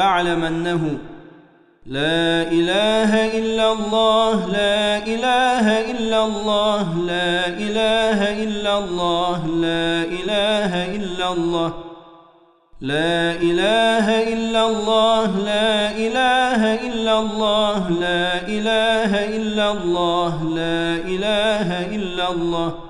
فاعلم أنه لا إله إلا الله لا إله إلا الله لا إله إلا الله لا إله إلا الله لا إله إلا الله لا إله إلا الله لا إله إلا الله لا إله إلا الله.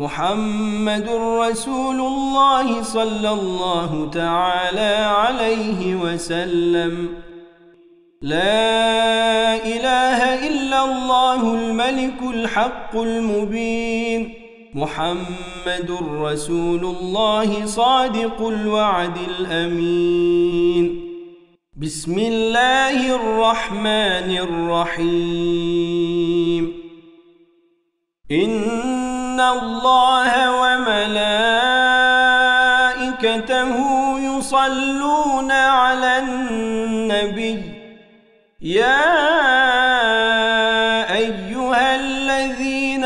محمد رسول الله صلى الله تعالى عليه وسلم. لا إله إلا الله الملك الحق المبين. محمد رسول الله صادق الوعد الأمين. بسم الله الرحمن الرحيم. إن الله وملائكته يصلون على النبي يا أيها الذين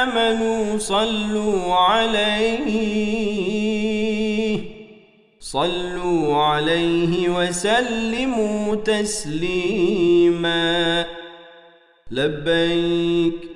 آمنوا صلوا عليه صلوا عليه وسلموا تسليما لبيك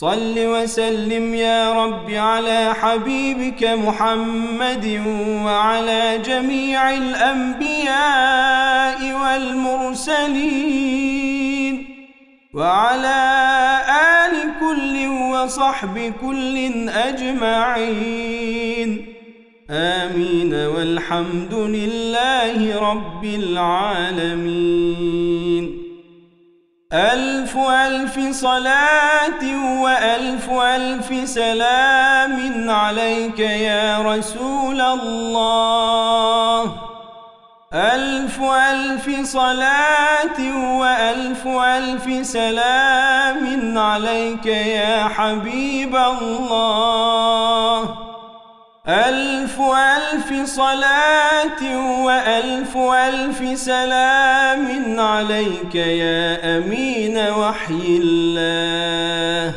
صل وسلم يا رب على حبيبك محمد وعلى جميع الأنبياء والمرسلين وعلى آل كل وصحب كل أجمعين. آمين. والحمد لله رب العالمين. ألف ألف صلاة وألف ألف سلام عليك يا رسول الله. ألف ألف صلاة وألف ألف سلام عليك يا حبيب الله. ألف ألف صلاة وألف ألف سلام عليك يا أمين وحي الله.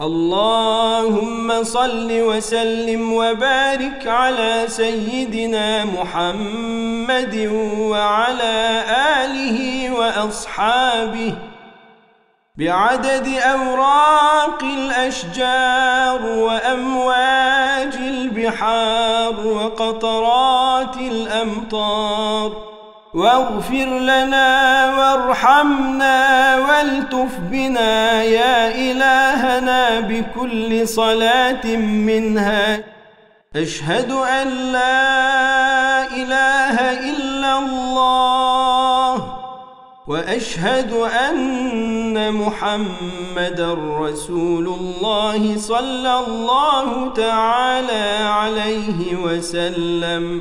اللهم صل وسلم وبارك على سيدنا محمد وعلى آله وأصحابه بعدد أوراق الأشجار وأمواج البحار وقطرات الأمطار. واغفر لنا وارحمنا والتف بنا يا إلهنا بكل صلاة منها. أشهد أن لا إله إلا الله. وأشهد أن محمد رسول الله صلى الله تعالى عليه وسلم.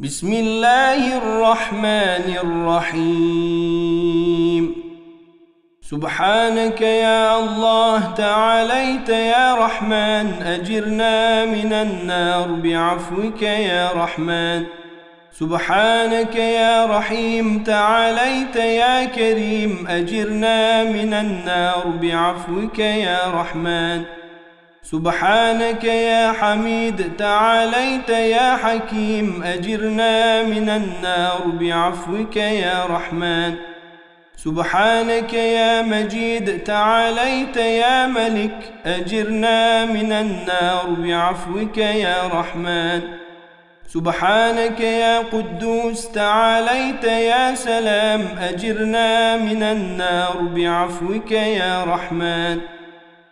بسم الله الرحمن الرحيم. سبحانك يا الله تعاليت يا رحمن أجرنا من النار بعفوك يا رحمن. سبحانك يا رحيم تعاليت يا كريم أجرنا من النار بعفوك يا رحمن. سبحانك يا حميد تعاليت يا حكيم أجرنا من النار بعفوك يا رحمن. سبحانك يا مجيد تعاليت يا ملك أجرنا من النار بعفوك يا رحمن. سبحانك يا قدوس تعاليت يا سلام أجرنا من النار بعفوك يا رحمن.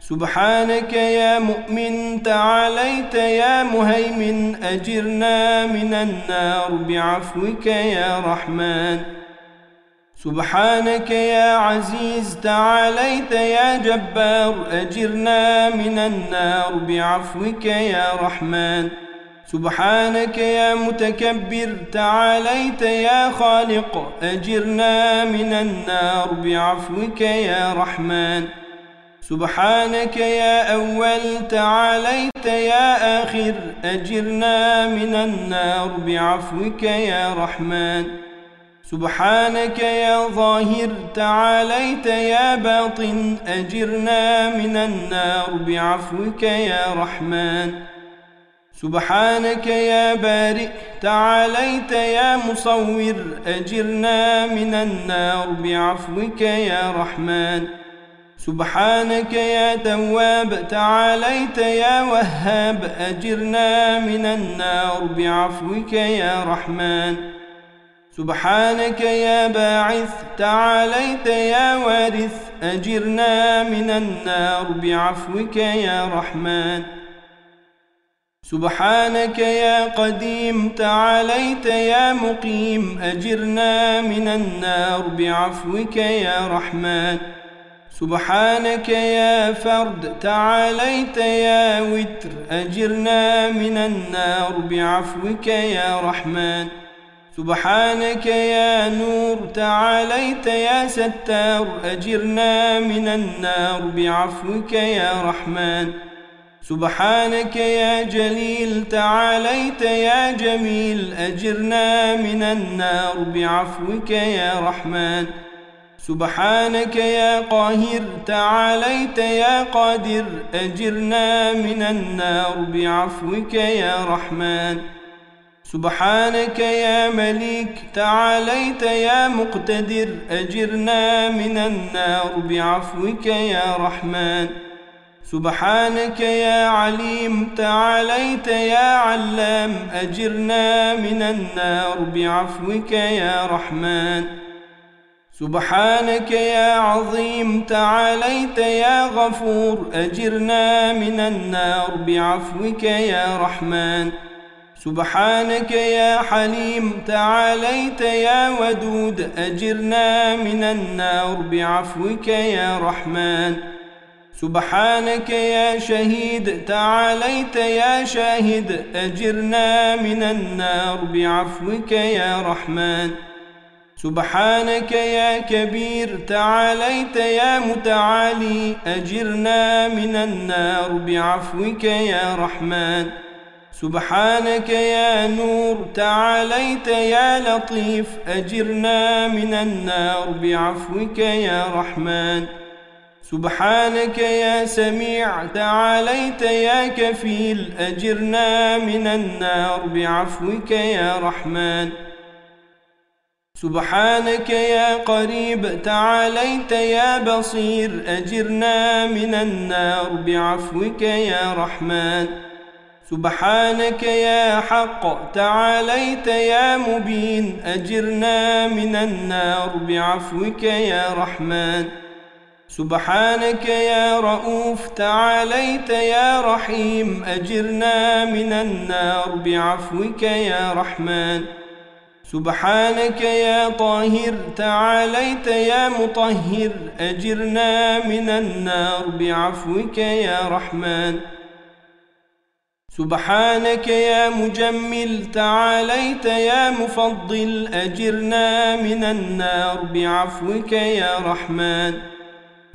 سبحانك يا مؤمن تعاليت يا مهيمن أجرنا من النار بعفوك يا رحمن. سبحانك يا عزيز تعاليت يا جبار أجرنا من النار بعفوك يا رحمن. سبحانك يا متكبر تعاليت يا خالق أجرنا من النار بعفوك يا رحمن. سبحانك يا أول تعاليت يا آخر أجرنا من النار بعفوك يا رحمن. سبحانك يا ظاهر تعاليت يا باطن أجرنا من النار بعفوك يا رحمن. سبحانك يا بارئ تعاليت يا مصور أجرنا من النار بعفوك يا رحمن. سبحانك يا تواب تعاليت يا وهاب أجرنا من النار بعفوك يا رحمن. سبحانك يا باعث تعاليت يا وارث أجرنا من النار بعفوك يا رحمن. سبحانك يا قديم تعاليت يا مقيم أجرنا من النار بعفوك يا رحمن. سبحانك يا فرد تعاليت يا وتر أجرنا من النار بعفوك يا رحمن. سبحانك يا نور تعاليت يا ستار أجرنا من النار بعفوك يا رحمن. سبحانك يا جليل تعاليت يا جميل أجرنا من النار بعفوك يا رحمن. سبحانك يا قاهر تعاليت يا قادر أجرنا من النار بعفوك يا رحمن. سبحانك يا مليك تعاليت يا مقتدر أجرنا من النار بعفوك يا رحمن. سبحانك يا عليم تعاليت يا علام أجرنا من النار بعفوك يا رحمن. سبحانك يا عظيم تعاليت يا غفور أجرنا من النار بعفوك يا رحمن. سبحانك يا حليم تعاليت يا ودود أجرنا من النار بعفوك يا رحمن. سبحانك يا شهيد تعاليت يا شاهد أجرنا من النار بعفوك يا رحمن. سبحانك يا كبير تعاليت يا متعالي أجرنا من النار بعفوك يا رحمن. سبحانك يا نور تعاليت يا لطيف أجرنا من النار بعفوك يا رحمن. سبحانك يا سميع تعاليت يا كفيل أجرنا من النار بعفوك يا رحمن. سبحانك يا قريب تعاليت يا بصير أجرنا من النار بعفوك يا رحمن. سبحانك يا حق تعاليت يا مبين أجرنا من النار بعفوك يا رحمن. سبحانك يا رؤوف تعاليت يا رحيم أجرنا من النار بعفوك يا رحمن. سبحانك يا طاهر تعاليت يا مطهر أجرنا من النار بعفوك يا رحمن. سبحانك يا مجمل تعاليت يا مفضل أجرنا من النار بعفوك يا رحمن.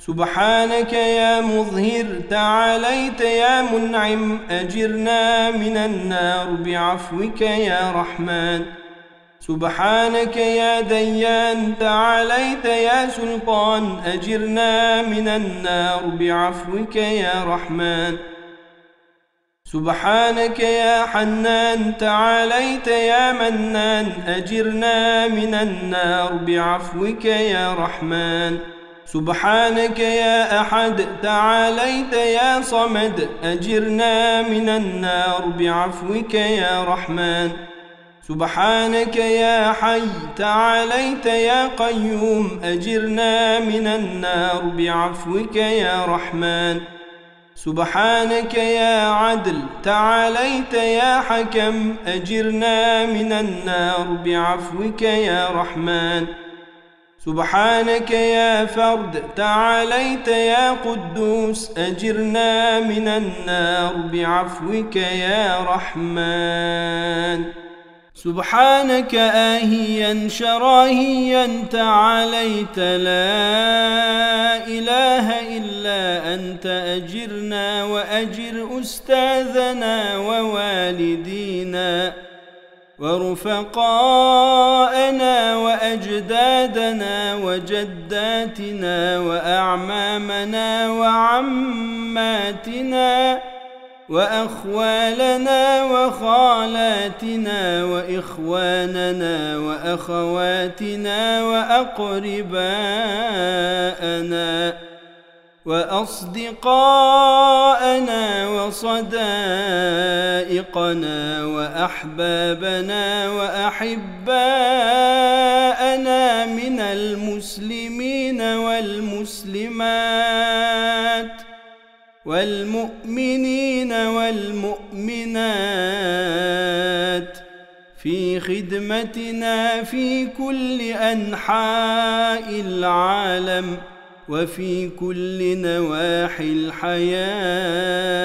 سبحانك يا مظهر تعاليت يا منعم أجرنا من النار بعفوك يا رحمن. سبحانك يا ديان تعاليت يا سلطان أجرنا من النار بعفوك يا رحمن. سبحانك يا حنان تعاليت يا منان أجرنا من النار بعفوك يا رحمن. سبحانك يا أحد تعاليت يا صمد أجرنا من النار بعفوك يا رحمن. سبحانك يا حي تعاليت يا قيوم أجرنا من النار بعفوك يا رحمن. سبحانك يا عدل تعاليت يا حكم أجرنا من النار بعفوك يا رحمن. سبحانك يا فرد تعاليت يا قدوس أجرنا من النار بعفوك يا رحمن. سبحانك آهيا شراهيا تعاليت لا إله إلا أنت أجرنا وأجر أستاذنا ووالدينا. ورفقاءنا وأجدادنا وجداتنا وأعمامنا وعماتنا وأخوالنا وخالاتنا وإخواننا وأخواتنا وأقرباءنا وأصدقاءنا وصدائقنا وأحبابنا وأحباءنا من المسلمين والمسلمات والمؤمنين والمؤمنات في خدمتنا في كل أنحاء العالم وفي كل نواحي الحياة.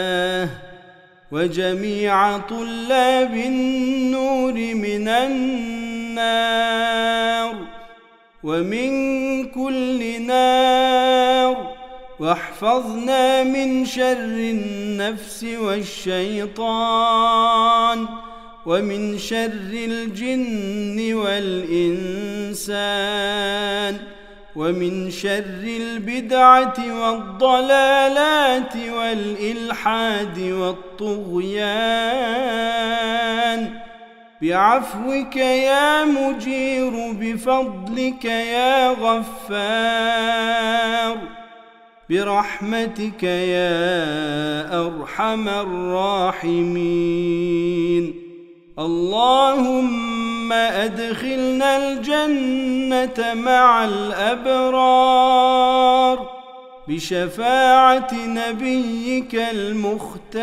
وجميع طلاب النور من النار ومن كل نار واحفظنا من شر النفس والشيطان ومن شر الجن والإنسان ومن شر البدعة والضلالات والإلحاد والطغيان. بعفوك يا مجير بفضلك يا غفار. برحمتك يا أرحم الراحمين. اللهم أدخلنا الجنة مع الأبرار بشفاعة نبيك المختار.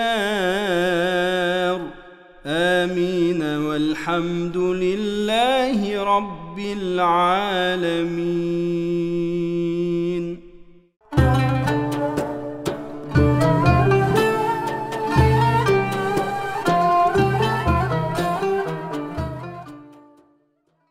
آمين. والحمد لله رب العالمين.